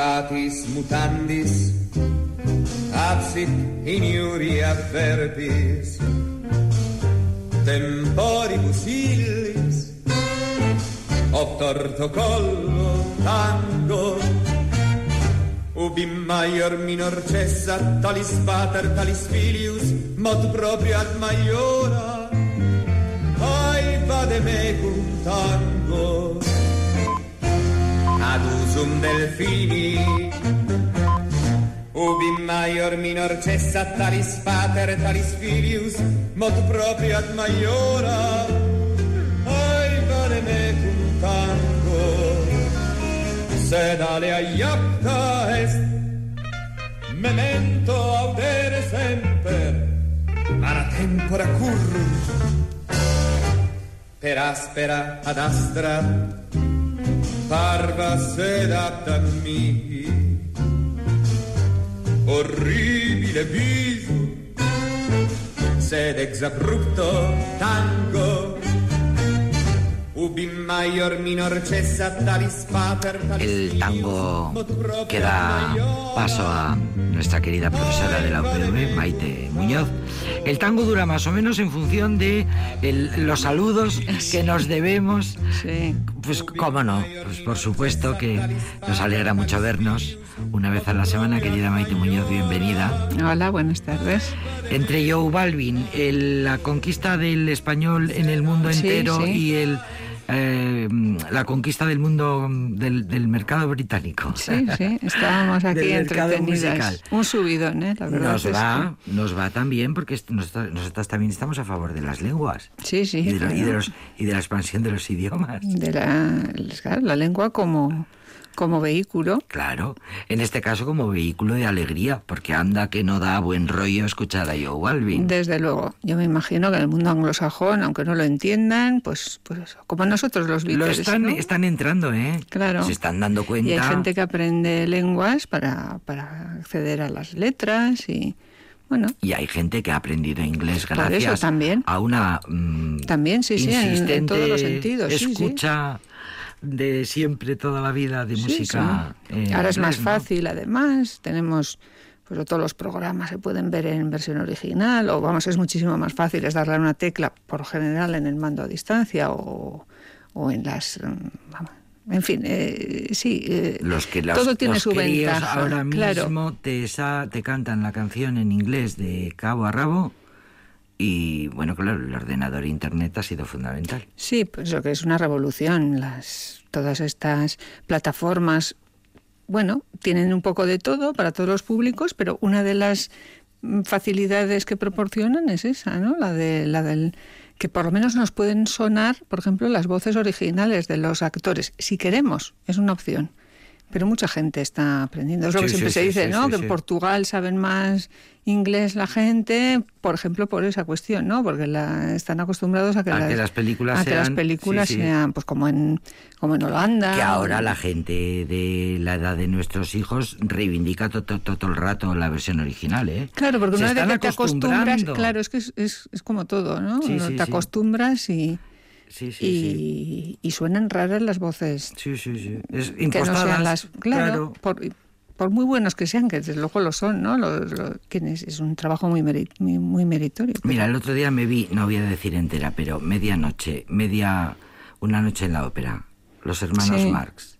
mutatis mutandis, absit in iuria verbis, temporibus illis, obtorto collo tango, ubi maior minor cessa talis pater talis filius, mod proprio ad maiora, ai vade mecum tango, ad usum delfini, ubi maior minor cessa talis pater talis filius, mod proprio ad maiora, ai vade mecum tango, sed alea iapta est, memento audere semper, ara tempora currunt, per aspera ad astra, parva sedata mi, orribile viso, sed ex abrupto tango, ubi maior minor cessa talis pater talis El tango que da paso a nuestra querida profesora de la UPV, Maite Muñoz. El tango dura más o menos en función de el- los saludos que nos debemos. Sí. Pues cómo no, pues por supuesto que nos alegra mucho vernos una vez a la semana, querida Maite Muñoz, bienvenida. Hola, buenas tardes. Entre Joe Balvin, el- la conquista del español en el mundo Sí, entero sí. y el eh, la conquista del mundo del, del mercado británico. Sí, sí, estábamos aquí entretenidas. Un subidón, ¿eh? La verdad Nos va, nos va también porque nosotras, también estamos a favor de las lenguas Sí, sí. y, de, y los, y de la expansión de los idiomas. De la, claro, la lengua como, como vehículo. Claro, en este caso como vehículo de alegría, porque anda que no da buen rollo escuchar a Joe Balvin. Desde luego, yo me imagino que en el mundo anglosajón, aunque no lo entiendan, pues, pues como nosotros los Lo Beatles, están, ¿no? están entrando, ¿eh? Claro. Se están dando cuenta. Y hay gente que aprende lenguas para, para acceder a las letras y, bueno, Y hay gente que ha aprendido inglés gracias eso también. a una mm, También, sí, sí, en- todos los sentidos, sí, sí. De siempre toda la vida de Sí, música. sí. eh, Ahora es más fácil, además, tenemos pues todos los programas se pueden ver en versión original o vamos, es muchísimo más fácil es darle a una tecla por general en el mando a distancia o, o en las mm, vamos, en fin, eh, sí, eh, Los que todo tiene los su ventaja. ahora claro. mismo te, sa- te cantan la canción en inglés de cabo a rabo y bueno, claro, el ordenador e internet ha sido fundamental. Sí, pues lo que es una revolución. Las, todas estas plataformas, bueno, tienen un poco de todo para todos los públicos, pero una de las facilidades que proporcionan es esa, ¿no? La de la del que por lo menos nos pueden sonar, por ejemplo, las voces originales de los actores, si queremos, es una opción. Pero mucha gente está aprendiendo. Es lo Sí, que siempre sí, se dice, sí, ¿no? que en Portugal saben más inglés la gente, por ejemplo, por esa cuestión, ¿no? Porque la, están acostumbrados a que, A que las películas a que las sean- películas pues como en como en Holanda. Que ahora la gente de la edad de nuestros hijos reivindica to- to- to- todo el rato la versión original, ¿eh? Claro, porque Se una vez que te acostumbras, claro, es que es, es, es como todo, ¿no? Sí, te acostumbras y, Sí, sí, sí. y, y suenan raras las voces Sí, sí, sí. Es que no impostadas, sean las claro, claro. Por, por muy buenos que sean, que desde luego lo son, ¿no? Lo- es, un trabajo muy, muy, muy meritorio. Mira, el otro día me vi, no voy a decir entera, pero medianoche, media, una noche en la ópera, Los Hermanos Sí. Marx.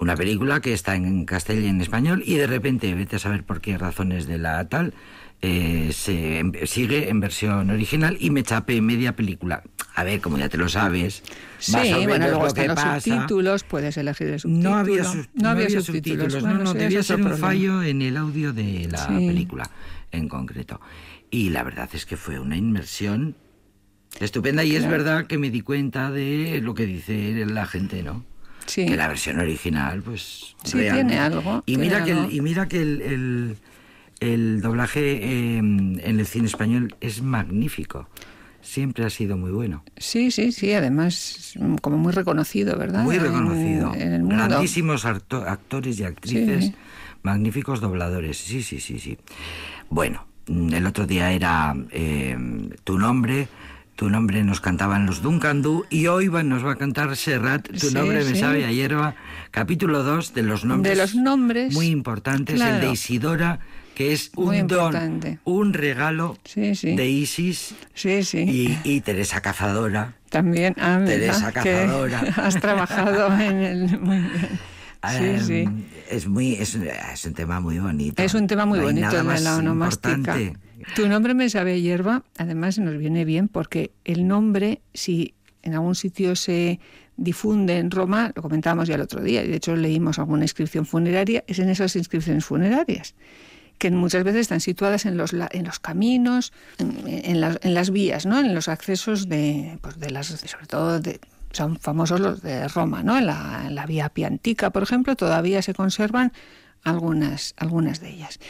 Una película que está en castellano y en español y de repente, vete a saber por qué razones de la tal, eh, se sigue en versión original y me chapé media película. A ver, como ya te lo sabes, Sí, más o bueno, luego lo que los pasa. subtítulos, puedes elegir el subtítulo. No había, sub- no había subtítulos, no, Bueno, no, sí, debía ser un problema. fallo en el audio de la Sí. película en concreto. Y la verdad es que fue una inmersión estupenda y es verdad que me di cuenta de lo que dice la gente, ¿no? Sí. Que la versión original, pues... Sí, tiene algo, Y tiene mira que, el, y mira que el, el- el doblaje eh, en el cine español es magnífico. Siempre ha sido muy bueno. Sí, sí, sí, además como muy reconocido, ¿verdad? Muy reconocido. En, el mundo. Grandísimos acto- actores y actrices, Sí. magníficos dobladores. Sí, sí, sí, sí. Bueno, mm, el otro día era eh, tu nombre, Tu nombre nos cantaban los Duncandú y hoy nos va a cantar Serrat, Tu nombre me sabe a hierba, capítulo 2 de los nombres. De los nombres. Muy importantes, el de Isidora, que es un don, un regalo de Isis y, y, Teresa Cazadora. También, ah, Teresa Cazadora. Has trabajado en el... Sí, sí. Es, muy, es, un tema muy bonito. Es un tema muy bonito de la onomástica. Tu nombre me sabe hierba, además nos viene bien porque el nombre, si en algún sitio se difunde en Roma, lo comentábamos ya el otro día, y de hecho leímos alguna inscripción funeraria, es en esas inscripciones funerarias que muchas veces están situadas en los, en los caminos, en, las, vías, ¿no? en los accesos de, pues de las, sobre todo de, son famosos los de Roma, ¿no? En la, vía Piantica, por ejemplo, todavía se conservan algunas, algunas de ellas.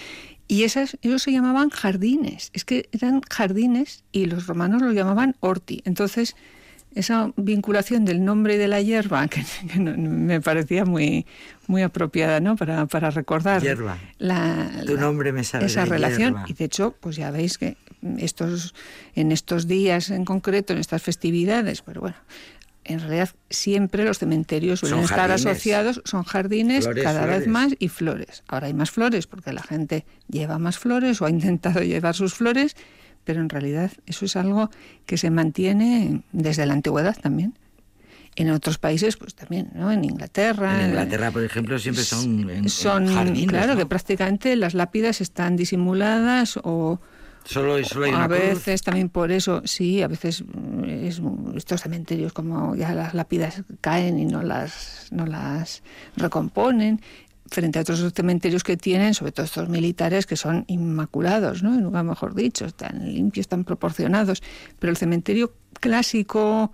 Y esas, ellos se llamaban jardines, es que eran jardines y los romanos los llamaban orti. Entonces, esa vinculación del nombre y de la hierba, que, me parecía muy, muy apropiada ¿no? para, para recordar hierba. tu nombre me sabe esa relación. Y de hecho, pues ya veis que estos, en estos días en concreto, en estas festividades, pero bueno, en realidad siempre los cementerios suelen estar asociados, son jardines cada vez más y flores. Ahora hay más flores porque la gente lleva más flores o ha intentado llevar sus flores, pero en realidad eso es algo que se mantiene desde la antigüedad también. En otros países, pues también, ¿no? En Inglaterra. En Inglaterra, por ejemplo, siempre son, son jardines, Claro, que prácticamente las lápidas están disimuladas o, Solo, solo hay a veces también por eso, sí, a veces mm, estos cementerios como ya las lápidas caen y no las, no las recomponen, frente a otros cementerios que tienen, sobre todo estos militares que son inmaculados, ¿no? Nunca mejor dicho, están limpios, están proporcionados. Pero el cementerio clásico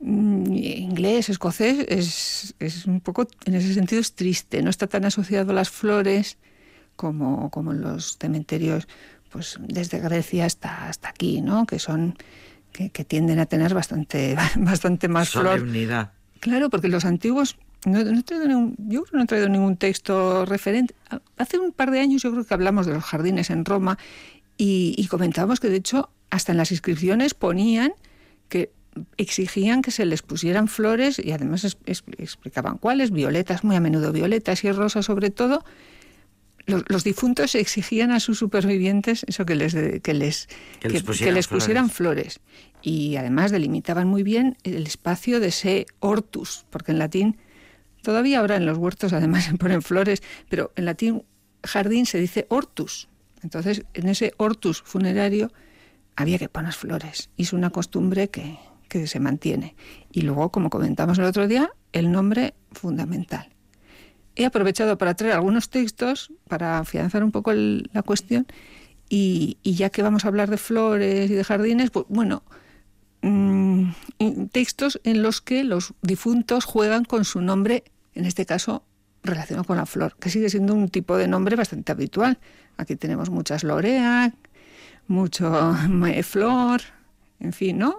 mm, inglés, escocés, es, es un poco, en ese sentido, es triste. No está tan asociado a las flores como, como en los cementerios pues desde Grecia hasta, hasta aquí, ¿no? Que son que, tienden a tener bastante, bastante más flor. Claro, porque los antiguos no, no he traído ningún, yo no he traído ningún texto referente. Hace un par de años yo creo que hablamos de los jardines en Roma y, comentábamos que de hecho hasta en las inscripciones ponían que exigían que se les pusieran flores y además explicaban cuáles, violetas, muy a menudo violetas y rosas sobre todo, los, difuntos exigían a sus supervivientes eso que les que les que, les, pusieran, flores. y además delimitaban muy bien el espacio de ese hortus porque en latín todavía ahora en los huertos además se ponen flores pero en latín jardín se dice hortus. Entonces en ese hortus funerario había que poner flores y es una costumbre que, que se mantiene. Y luego como comentamos el otro día el nombre fundamental. He aprovechado para traer algunos textos para afianzar un poco la cuestión y, ya que vamos a hablar de flores y de jardines, pues bueno, textos en los que los difuntos juegan con su nombre, en este caso relacionado con la flor, que sigue siendo un tipo de nombre bastante habitual. Aquí tenemos muchas lorea, mucho flor, en fin, ¿no?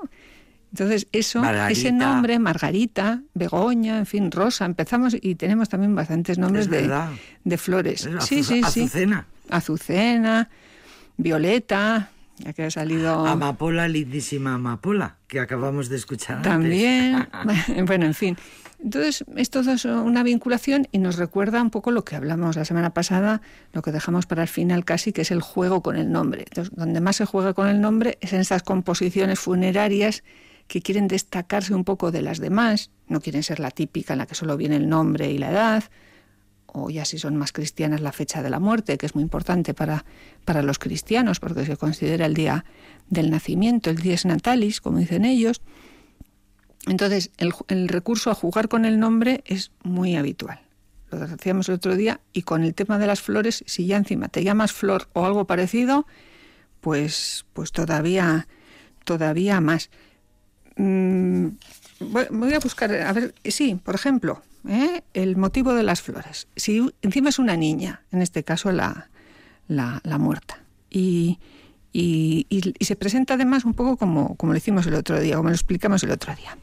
Entonces, eso, ese nombre, Margarita, Begoña, en fin, Rosa, empezamos y tenemos también bastantes nombres de, de, flores. sí, sí, sí. Azucena. Azucena, Violeta, ya que ha salido. Amapola, lindísima Amapola, que acabamos de escuchar. También. bueno, en fin. Entonces, esto es una vinculación y nos recuerda un poco lo que hablamos la semana pasada, lo que dejamos para el final casi, que es el juego con el nombre. Entonces, donde más se juega con el nombre es en estas composiciones funerarias que quieren destacarse un poco de las demás, no quieren ser la típica en la que solo viene el nombre y la edad, o ya si son más cristianas la fecha de la muerte, que es muy importante para, para los cristianos, porque se considera el día del nacimiento, el dies natalis, como dicen ellos. Entonces, el, recurso a jugar con el nombre es muy habitual. Lo decíamos el otro día, y con el tema de las flores, si ya encima te llamas flor o algo parecido, pues, pues todavía, todavía más. Mm, voy a buscar, a ver, sí, por ejemplo, ¿eh? el motivo de las flores. Si encima es una niña, en este caso la, la, muerta, y, y, se presenta además un poco como, como lo hicimos el otro día, como lo explicamos el otro día.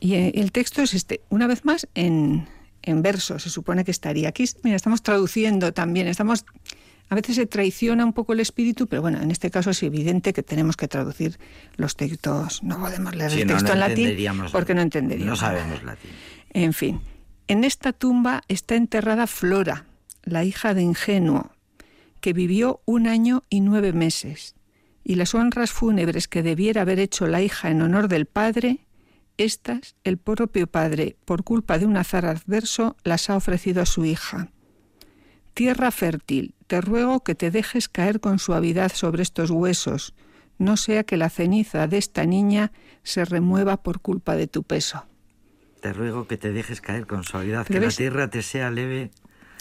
Y eh, el texto es este, una vez más en, en verso, se supone que estaría. Aquí, mira, estamos traduciendo también, estamos A veces se traiciona un poco el espíritu, pero bueno, en este caso es evidente que tenemos que traducir los textos. No podemos leer el texto en latín porque no entenderíamos. No sabemos latín. En fin, en esta tumba está enterrada Flora, la hija de Ingenuo, que vivió un año y nueve meses, y las honras fúnebres que debiera haber hecho la hija en honor del padre, estas el propio padre, por culpa de un azar adverso, las ha ofrecido a su hija. Tierra fértil, te ruego que te dejes caer con suavidad sobre estos huesos, no sea que la ceniza de esta niña se remueva por culpa de tu peso. Te ruego que te dejes caer con suavidad, que la tierra te sea leve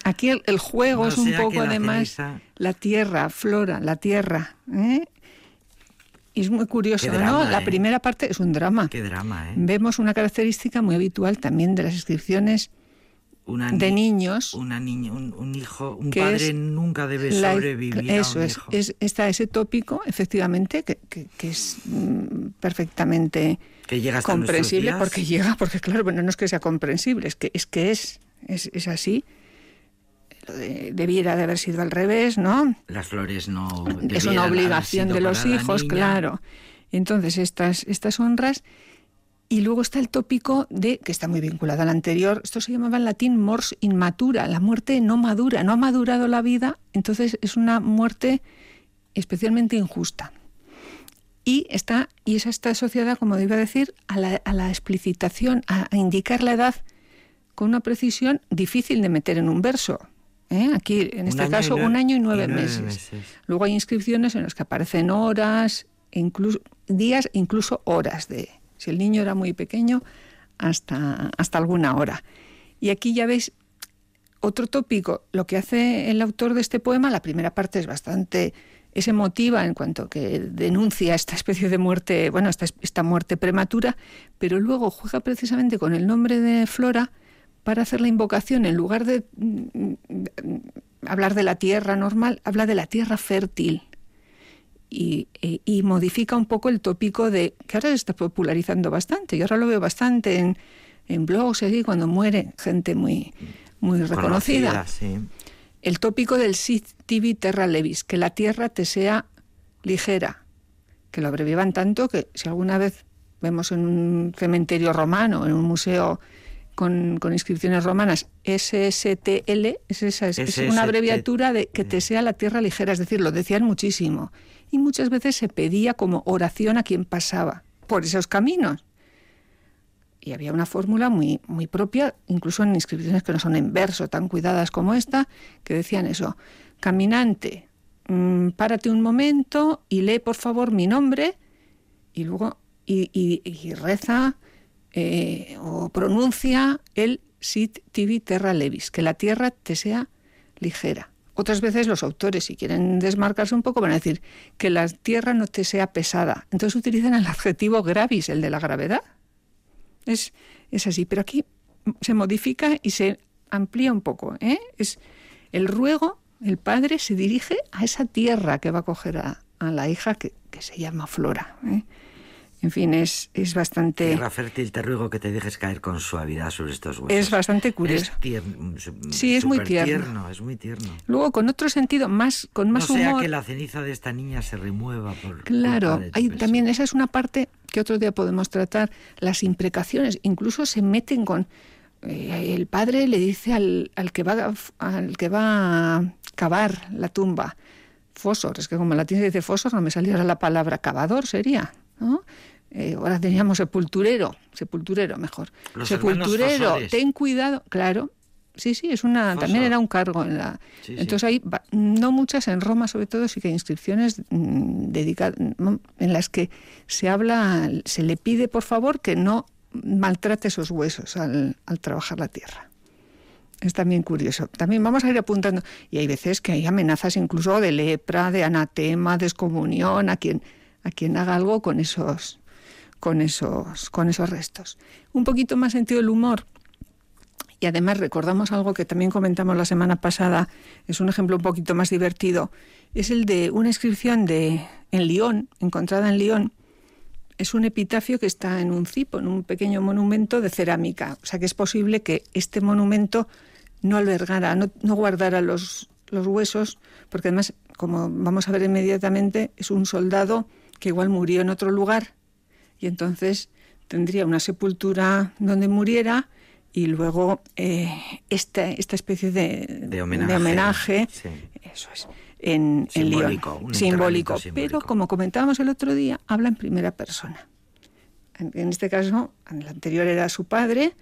Aquí el, juego es un poco además la tierra, flora, la tierra. ¿eh? Y es muy curioso, ¿no? La ¿eh? primera parte es un drama. Qué drama, ¿eh? Vemos una característica muy habitual también de las inscripciones de niños. Una niña, un, hijo, un padre nunca debe sobrevivir. Eso a un es, es, está ese tópico, efectivamente, que, es mm, perfectamente comprensible porque llega, porque claro, bueno, no es que sea comprensible, es que es que es, es, es así debiera de haber sido al revés, ¿no? Las flores no. Es una obligación de los hijos, claro. Entonces, estas, estas honras. Y luego está el tópico de, que está muy vinculado al anterior, esto se llamaba en latín mors inmatura, la muerte no madura, no ha madurado la vida, entonces es una muerte especialmente injusta. Y, está, y es esta asociada, como iba a decir, a la, a la explicitación, a, a indicar la edad con una precisión difícil de meter en un verso, ¿eh? Aquí, en este caso, un año y nueve, meses. Luego hay inscripciones en las que aparecen horas, incluso, días, incluso horas de, si el niño era muy pequeño, hasta, hasta alguna hora. Y aquí ya veis otro tópico, lo que hace el autor de este poema, la primera parte es bastante es emotiva en cuanto que denuncia esta especie de muerte, bueno, esta, esta muerte prematura, pero luego juega precisamente con el nombre de Flora para hacer la invocación, en lugar de mm, hablar de la tierra normal, habla de la tierra fértil. Y, e, y, modifica un poco el tópico de que ahora se está popularizando bastante. Yo ahora lo veo bastante en, en blogs y cuando muere gente muy, muy reconocida. El tópico del sit tibi terra levis, que la tierra te sea ligera, que lo abreviaban tanto que si alguna vez vemos en un cementerio romano, en un museo con, inscripciones romanas, SSTL, es, esa, es, una abreviatura de que te sea la tierra ligera, es decir, lo decían muchísimo. Y muchas veces se pedía como oración a quien pasaba por esos caminos. Y había una fórmula muy, muy propia, incluso en inscripciones que no son en verso tan cuidadas como esta, que decían eso, caminante, mm, párate un momento y lee por favor mi nombre y luego y, reza eh, o pronuncia el sit tibi terra levis, que la tierra te sea ligera. Otras veces los autores, si quieren desmarcarse un poco, van a decir que la tierra no te sea pesada. Entonces utilizan el adjetivo gravis, el de la gravedad. Es, es así, pero aquí se modifica y se amplía un poco. ¿eh? Es el ruego, el padre se dirige a esa tierra que va a coger a, la hija que, se llama Flora. ¿eh? En fin, es, es bastante... Tierra fértil, te ruego que te dejes caer con suavidad sobre estos huesos. Es bastante curioso. Es tierno, sí, es muy tierno. Es muy tierno. Luego, con otro sentido, más con más no sea que la ceniza de esta niña se remueva por... Claro, hay, también esa es una parte que otro día podemos tratar. Las imprecaciones incluso se meten con... Eh, el padre le dice al, al, que va, al que va a cavar la tumba, fósor, es que como en latín se dice fósor, no me salió la palabra cavador, sería, ¿no? Eh, ahora teníamos sepulturero, sepulturero mejor. sepulturero, ten cuidado, claro. Sí, sí, es una también era un cargo en la. Entonces hay no muchas en Roma, sobre todo sí que hay inscripciones mm, dedicadas en las que se habla, se le pide por favor que no maltrate esos huesos al, al trabajar la tierra. Es también curioso. También vamos a ir apuntando. Y hay veces que hay amenazas incluso de lepra, de anatema, de excomunión a quien, a quien haga algo con esos, con esos, con esos restos. Un poquito más sentido del humor. Y además recordamos algo que también comentamos la semana pasada, es un ejemplo un poquito más divertido, es el de una inscripción de en Lyon, encontrada en Lyon. Es un epitafio que está en un cipo, en un pequeño monumento de cerámica. O sea que es posible que este monumento no albergara, no, no guardara los, los huesos, porque además, como vamos a ver inmediatamente, es un soldado que igual murió en otro lugar y entonces tendría una sepultura donde muriera y luego eh, esta, esta especie de, homenaje, eso es, en, simbólico, simbólico, pero como comentábamos el otro día, habla en primera persona. En, este caso, en el anterior era su padre,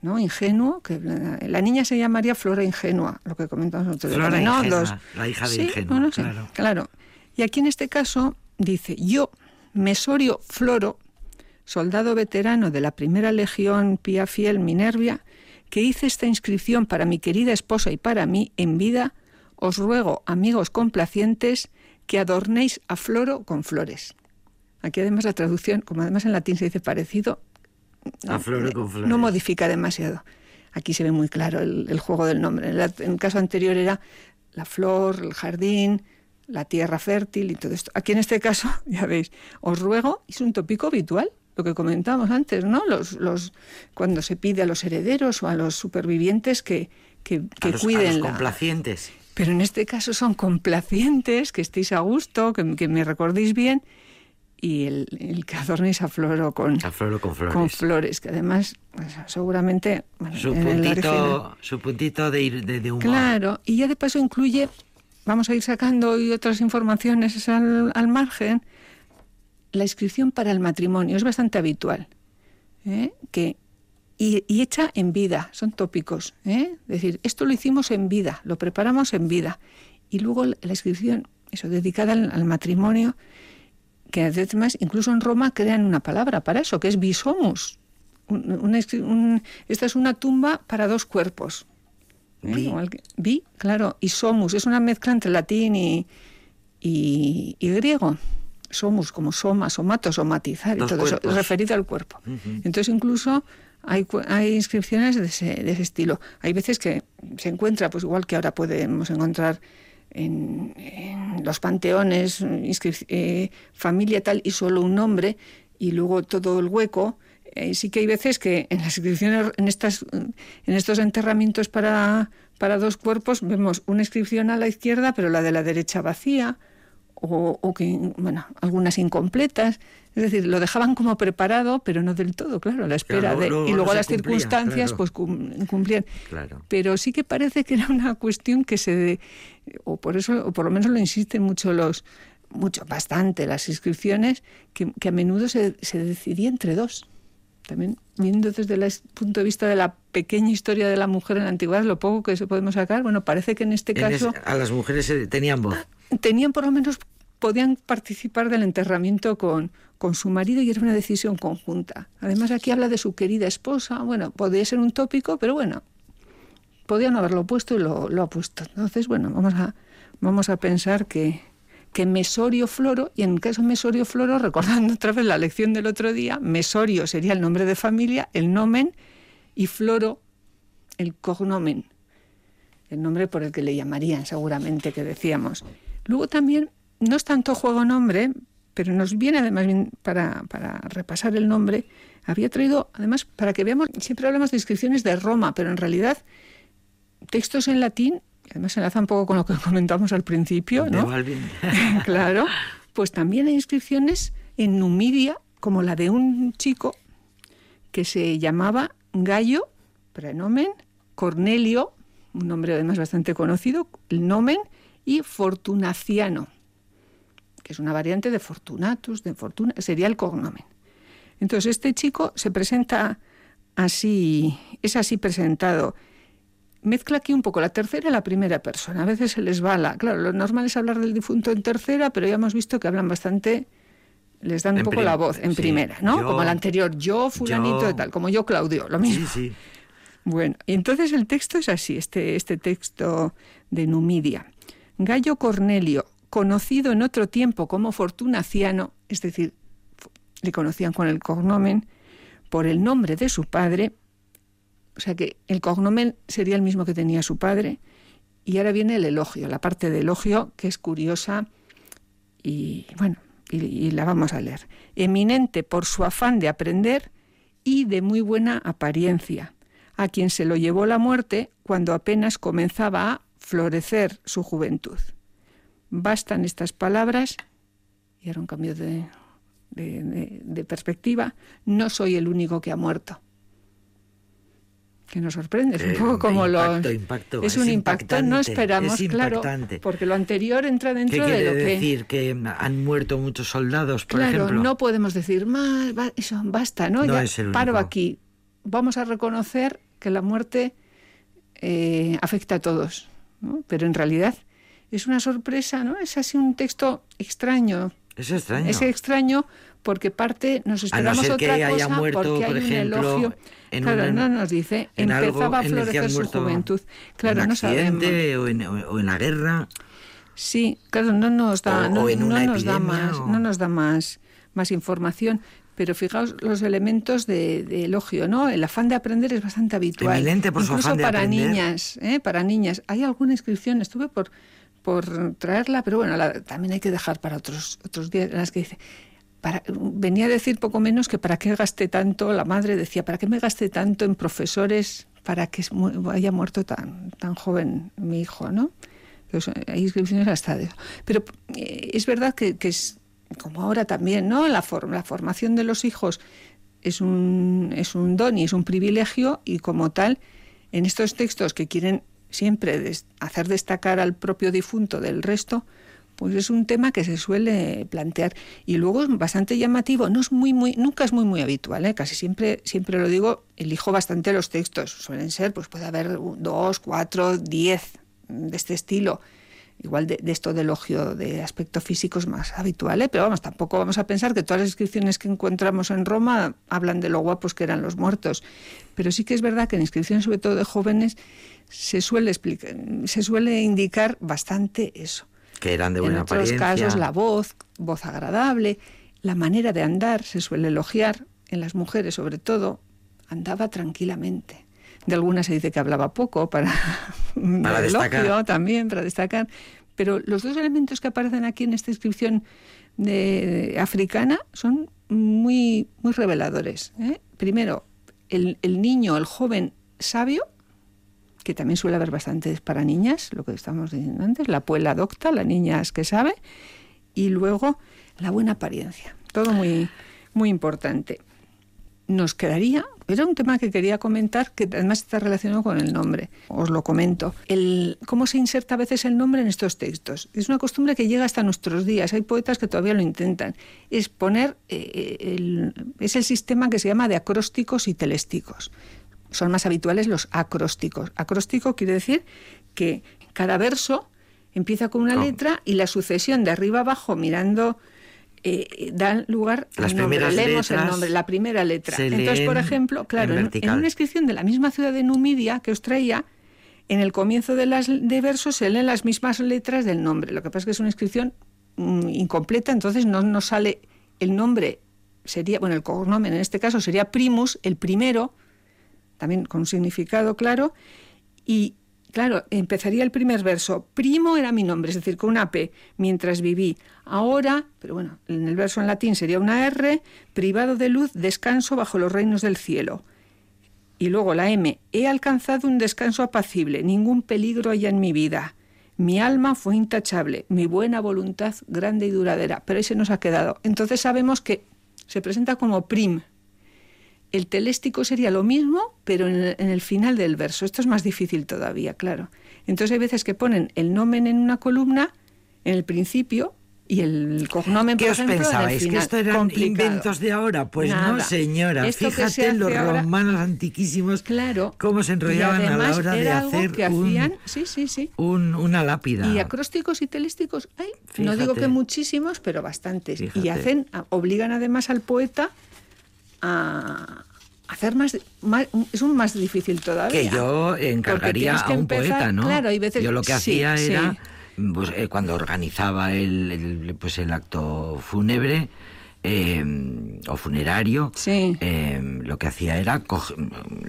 ¿no? Ingenuo, que la, niña se llamaría Flora Ingenua, lo que comentamos el otro día. Flora Ingenua, la hija de Ingenua, claro. claro. Y aquí en este caso dice, yo, Mesorio Floro, soldado veterano de la primera legión Pía Fiel Minervia, que hice esta inscripción para mi querida esposa y para mí en vida, os ruego, amigos complacientes, que adornéis a Floro con flores. Aquí además la traducción, como además en latín se dice parecido, a Floro con flores. no modifica demasiado. Aquí se ve muy claro el, juego del nombre. En, el caso anterior era la flor, el jardín, la tierra fértil y todo esto. Aquí en este caso, ya veis, os ruego, es un tópico habitual, lo que comentábamos antes, ¿no? Los, los, cuando se pide a los herederos o a los supervivientes que, que, cuiden. A los complacientes. Pero en este caso son complacientes, que estéis a gusto, que, me recordéis bien, y el, el que adornéis a Floro con, a floro con flores. Con flores, que además, pues, seguramente. su, puntito, su puntito de, de, de humor. Claro, y ya de paso incluye, vamos a ir sacando hoy otras informaciones al, al margen la inscripción para el matrimonio es bastante habitual, ¿eh? que, y, hecha en vida, son tópicos. ¿eh? Es decir, esto lo hicimos en vida, lo preparamos en vida. Y luego la inscripción, eso, dedicada al, matrimonio, que además incluso en Roma crean una palabra para eso, que es bisomus. esta es una tumba para dos cuerpos. ¿Eh? Vi. claro, y somus, es una mezcla entre latín y, y griego somos como soma, somato, somatizar y todo eso, referido al cuerpo. Entonces incluso hay, hay inscripciones de ese, de ese, estilo. Hay veces que se encuentra, pues igual que ahora podemos encontrar en, los panteones, eh, familia tal y solo un nombre y luego todo el hueco. Eh, sí que hay veces que en las inscripciones, en, estas, en estos enterramientos para, para dos cuerpos, vemos una inscripción a la izquierda, pero la de la derecha vacía o, que, bueno, algunas incompletas. Es decir, lo dejaban como preparado, pero no del todo, claro, a la espera de... y luego las circunstancias pues cumplían. Pero sí que parece que era una cuestión que se... o por eso, o por lo menos lo insisten mucho los mucho, bastante las inscripciones, que, a menudo se, se, decidía entre dos. También viendo desde el punto de vista de la pequeña historia de la mujer en la antigüedad, lo poco que se podemos sacar, bueno, parece que en este caso... a las mujeres tenían voz tenían por lo menos, podían participar del enterramiento con, con su marido y era una decisión conjunta. Además aquí habla de su querida esposa, bueno, podría ser un tópico, pero bueno, podían haberlo puesto y lo, lo ha puesto. Entonces, bueno, vamos a, vamos a pensar que, que Mesorio Floro, y en el caso de Mesorio Floro, recordando otra vez la lección del otro día, Mesorio sería el nombre de familia, el nomen, y Floro el cognomen, el nombre por el que le llamarían seguramente, que decíamos. Luego también, no es tanto juego nombre, pero nos viene además para, para repasar el nombre, había traído, además, para que veamos, siempre hablamos de inscripciones de Roma, pero en realidad textos en latín, además se enlaza un poco con lo que comentamos al principio, ¿no? claro, pues también hay inscripciones en Numidia, como la de un chico que se llamaba Gallo, prenomen, Cornelio, un nombre además bastante conocido, el nomen, y Fortunaciano, que es una variante de Fortunatus, de Fortuna, sería el cognomen. Entonces este chico se presenta así, es así presentado. Mezcla aquí un poco la tercera y la primera persona. A veces se les va la... Claro, lo normal es hablar del difunto en tercera, pero ya hemos visto que hablan bastante les dan un poco la voz en primera, ¿no? como el anterior, yo fulanito de tal, como yo Claudio, lo mismo. Sí, sí. Bueno, y entonces el texto es así, este, este texto de Numidia. Gallo Cornelio, conocido en otro tiempo como Fortunaciano, es decir, le conocían con el cognomen, por el nombre de su padre, o sea que el cognomen sería el mismo que tenía su padre, y ahora viene el elogio, la parte de elogio que es curiosa y bueno, y, la vamos a leer. Eminente por su afán de aprender y de muy buena apariencia, a quien se lo llevó la muerte cuando apenas comenzaba a florecer su juventud. Bastan estas palabras, y ahora un cambio de perspectiva, no soy el único que ha muerto que nos sorprende. Es un poco como impacto, lo. impacto, es, es un impacto, no esperamos, es claro, porque lo anterior entra ¿Qué dentro de lo que. decir? Que han muerto muchos soldados, por claro, ejemplo. no podemos decir más, eso, basta, ¿no? No ya es el paro aquí. Vamos a reconocer que la muerte eh, afecta a todos, ¿no? Pero en realidad es una sorpresa, ¿no? Es así un texto extraño. Es extraño. Es extraño porque parte nos A no esperamos ser otra que haya cosa muerto, porque hay por un ejemplo, elogio. en claro, no nos dice en algo empezaba a florecer su muerto juventud. Claro, en no sabemos. o en, o en la guerra. Sí, claro, no nos da, O- no, o en no nos da más, no nos da más, más información. Pero fijaos los elementos de, de elogio, ¿no? El afán de aprender es bastante habitual. Eminente por su Incluso afán de para aprender. niñas, ¿eh? Para niñas. Hay alguna inscripción, estuve por, por traerla, pero bueno, la- también hay que dejar para otros, otros días, en las que dice, para, venía a decir poco menos que para qué gasté tanto, la madre decía, ¿para qué me gasté tanto en profesores para que haya muerto tan, tan joven mi hijo, ¿no? Pues, eh, hay inscripciones hasta de eso. Pero eh, es verdad que, que es como ahora también, ¿no? La, for- la formación de los hijos es un, es un don y es un privilegio y como tal, en estos textos que quieren siempre des- hacer destacar al propio difunto del resto, pues es un tema que se suele plantear. Y luego es bastante llamativo no es muy muy nunca es muy muy habitual ¿eh? casi siempre siempre lo digo elijo bastante los textos. Suelen ser pues puede haber un- dos cuatro diez de este estilo. Igual de, de esto de elogio de aspecto físico es más habitual ¿eh? pero vamos tampoco vamos a pensar que todas las inscripciones que encontramos en Roma hablan de lo guapos que eran los muertos. Pero sí que es verdad que en inscripciones sobre todo de jóvenes se suele explicar, se suele indicar bastante eso Que eran de en buena otros apariencia. casos la voz, voz agradable, la manera de andar se suele elogiar, en las mujeres sobre todo, andaba tranquilamente. De algunas se dice que hablaba poco para, destacar. elogio también, para destacar. Pero los dos elementos que aparecen aquí en esta inscripción de, africana son muy, muy reveladores. ¿eh? Primero, el, el niño, el joven sabio, que también suele haber bastantes para niñas, lo que estamos diciendo antes, la puela docta, la niña es que sabe, y luego la buena apariencia. Todo muy, muy importante. Nos quedaría, era un tema que quería comentar que además está relacionado con el nombre. Os lo comento. El, ¿Cómo se inserta a veces el nombre en estos textos? Es una costumbre que llega hasta nuestros días. Hay poetas que todavía lo intentan. Es poner, eh, el, es el sistema que se llama de acrósticos y telésticos son más habituales los acrósticos. Acróstico quiere decir que cada verso empieza con una Oh. letra y la sucesión de arriba abajo mirando eh, da lugar Las al nombre. Leemos el nombre, la primera letra. Entonces, por ejemplo, claro, en en, en vertical. una inscripción de la misma ciudad de Numidia que os traía, en el comienzo de las de versos se leen las mismas letras del nombre. Lo que pasa es que es una inscripción mm, incompleta, entonces no nos sale el nombre sería, bueno, el cognomen en este caso sería primus, el primero, también con un significado claro, y claro, empezaría el primer verso, primo era mi nombre, es decir, con una P, mientras viví. Ahora, pero bueno, en el verso en latín sería una R, privado de luz, descanso bajo los reinos del cielo. Y luego la M, he alcanzado un descanso apacible, ningún peligro hay en mi vida. Mi alma fue intachable, mi buena voluntad grande y duradera, pero ahí se nos ha quedado. Entonces sabemos que se presenta como prim. El teléstico sería lo mismo, pero en el, en el final del verso. Esto es más difícil todavía, claro. Entonces hay veces que ponen el nomen en una columna, en el principio, y el cognomen, ¿Qué por os ejemplo, en pensabais? ¿Que final. esto eran Complicado. inventos de ahora? Pues no, señora. Esto que Fíjate hace los ahora- romanos antiquísimos Claro. cómo se enrollaban a la hora de hacer que un- sí, sí, sí. un- una lápida. Y acrósticos y telésticos, hay, no digo que muchísimos, pero bastantes. Y hacen, obligan además al poeta a hacer más, más- es un más difícil todavía. que yo encargaría a un empezar- poeta, ¿no? Claro, hay veces yo lo que sí, hacía sí. era, pues, eh, cuando organizaba el, el, pues el acto fúnebre eh, o funerario, Sí. eh, lo que hacía era coge-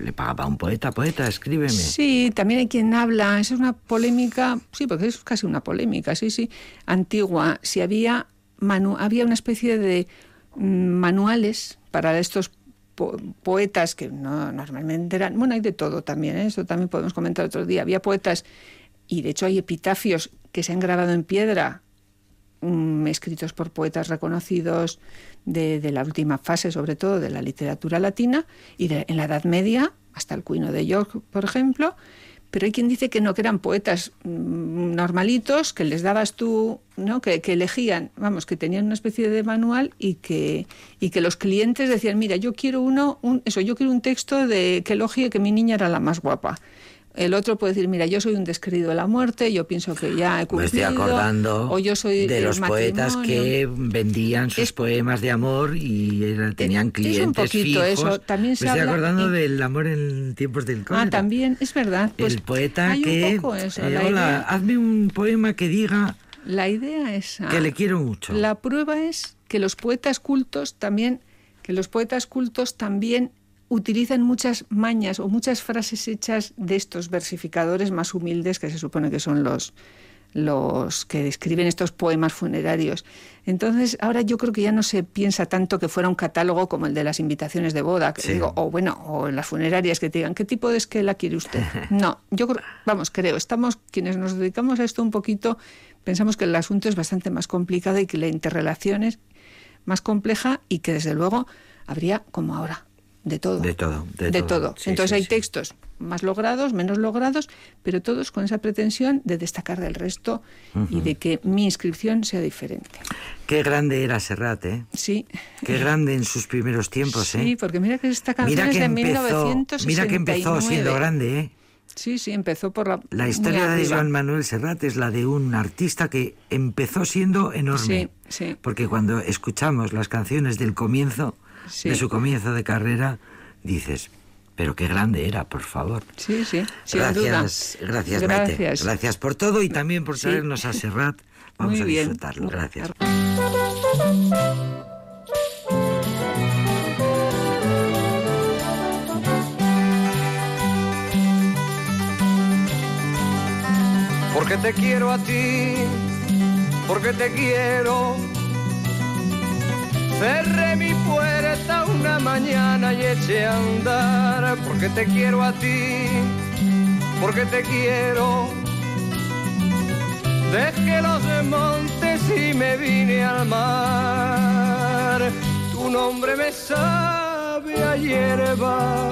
le pagaba a un poeta, poeta, escríbeme. Sí, también hay quien habla, esa es una polémica, sí, porque es casi una polémica, sí, sí, antigua. Si había, manu- había una especie de mm, manuales para estos po- poetas que no normalmente eran, bueno, hay de todo también, ¿eh? eso también podemos comentar otro día. Había poetas y de hecho hay epitafios que se han grabado en piedra, mm, escritos por poetas reconocidos de, la última fase, sobre todo de la literatura latina, y en la Edad Media, hasta el Cuino de York, por ejemplo, pero hay quien dice que no, que eran poetas mm, normalitos, que les dabas tú, ¿no? Que, elegían, vamos, que tenían una especie de manual y que, y que los clientes decían, mira, yo quiero uno, un, eso, yo quiero un texto de que elogie que mi niña era la más guapa. El otro puede decir, mira, yo soy un desquerido de la muerte, yo pienso que ya he cumplido. Me estoy acordando o yo soy de los poetas que vendían sus poemas de amor y tenían clientes es un poquito Eso. También se Me estoy acordando del amor en tiempos del cólera. Ah, también, es verdad. Pues el poeta que... Eh, hola, hazme un poema que diga... La idea es... Que le quiero mucho. La prueba es que los poetas cultos también... Que los poetas cultos también utilizan muchas mañas o muchas frases hechas de estos versificadores más humildes que se supone que son los los que escriben estos poemas funerarios. Entonces, ahora yo creo que ya no se piensa tanto que fuera un catálogo como el de las invitaciones de boda, digo, o bueno, o en las funerarias que te digan, ¿qué tipo de esquela quiere usted? No, yo creo, vamos, creo, estamos, quienes nos dedicamos a esto un poquito, pensamos que el asunto es bastante más complicado y que la interrelación es más compleja y que desde luego habría, como ahora, de todo. De todo. De, todo. Entonces hay textos más logrados, menos logrados, pero todos con esa pretensión de destacar del resto y de que mi inscripción sea diferente. Qué grande era Serrat, ¿eh? Sí. Qué grande en sus primeros tiempos, ¿eh? Sí, porque mira que esta canción es de empezó, 1969. Mira que empezó siendo grande, ¿eh? Sí, sí, empezó por la... La historia de Joan Manuel Serrat es la de un artista que empezó siendo enorme. Sí, sí. Porque cuando escuchamos las canciones del comienzo de su comienzo de carrera, dices, pero qué grande era, por favor. Sí, sí, gracias, gracias, gracias. Gracias por todo y también por traernos a Serrat. Vamos a disfrutarlo. Gracias. Porque te quiero a ti, porque te quiero Cerré mi puerta una mañana y eché a andar porque te quiero a ti, porque te quiero. Dejé los montes y me vine al mar. Tu nombre me sabe a hierba,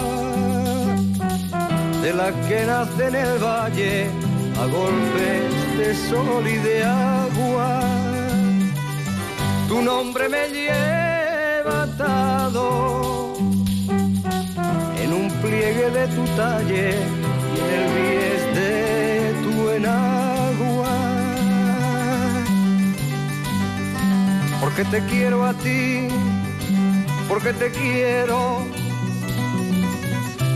de la que nace en el valle a golpes de sol y de agua tu nombre me lleva atado en un pliegue de tu talle y en el bies de tu enagua. Porque te quiero a ti, porque te quiero.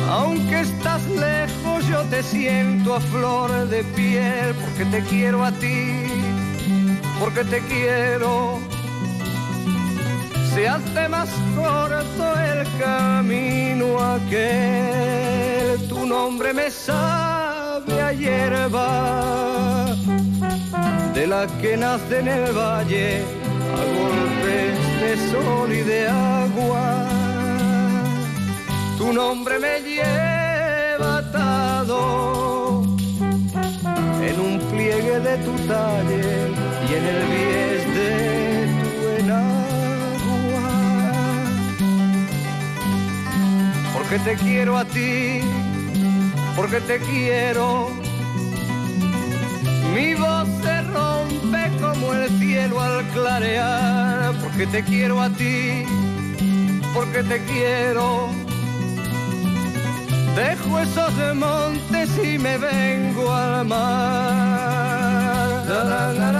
Aunque estás lejos, yo te siento a flor de piel, porque te quiero a ti, porque te quiero se hace más corto el camino aquel. Tu nombre me sabe a hierba, de la que nace en el valle a golpes de sol y de agua. Tu nombre me lleva atado en un pliegue de tu talle y en el bies porque te quiero a ti, porque te quiero. Mi voz se rompe como el cielo al clarear, porque te quiero a ti, porque te quiero. Dejo esos montes y me vengo al mar. La, la, la.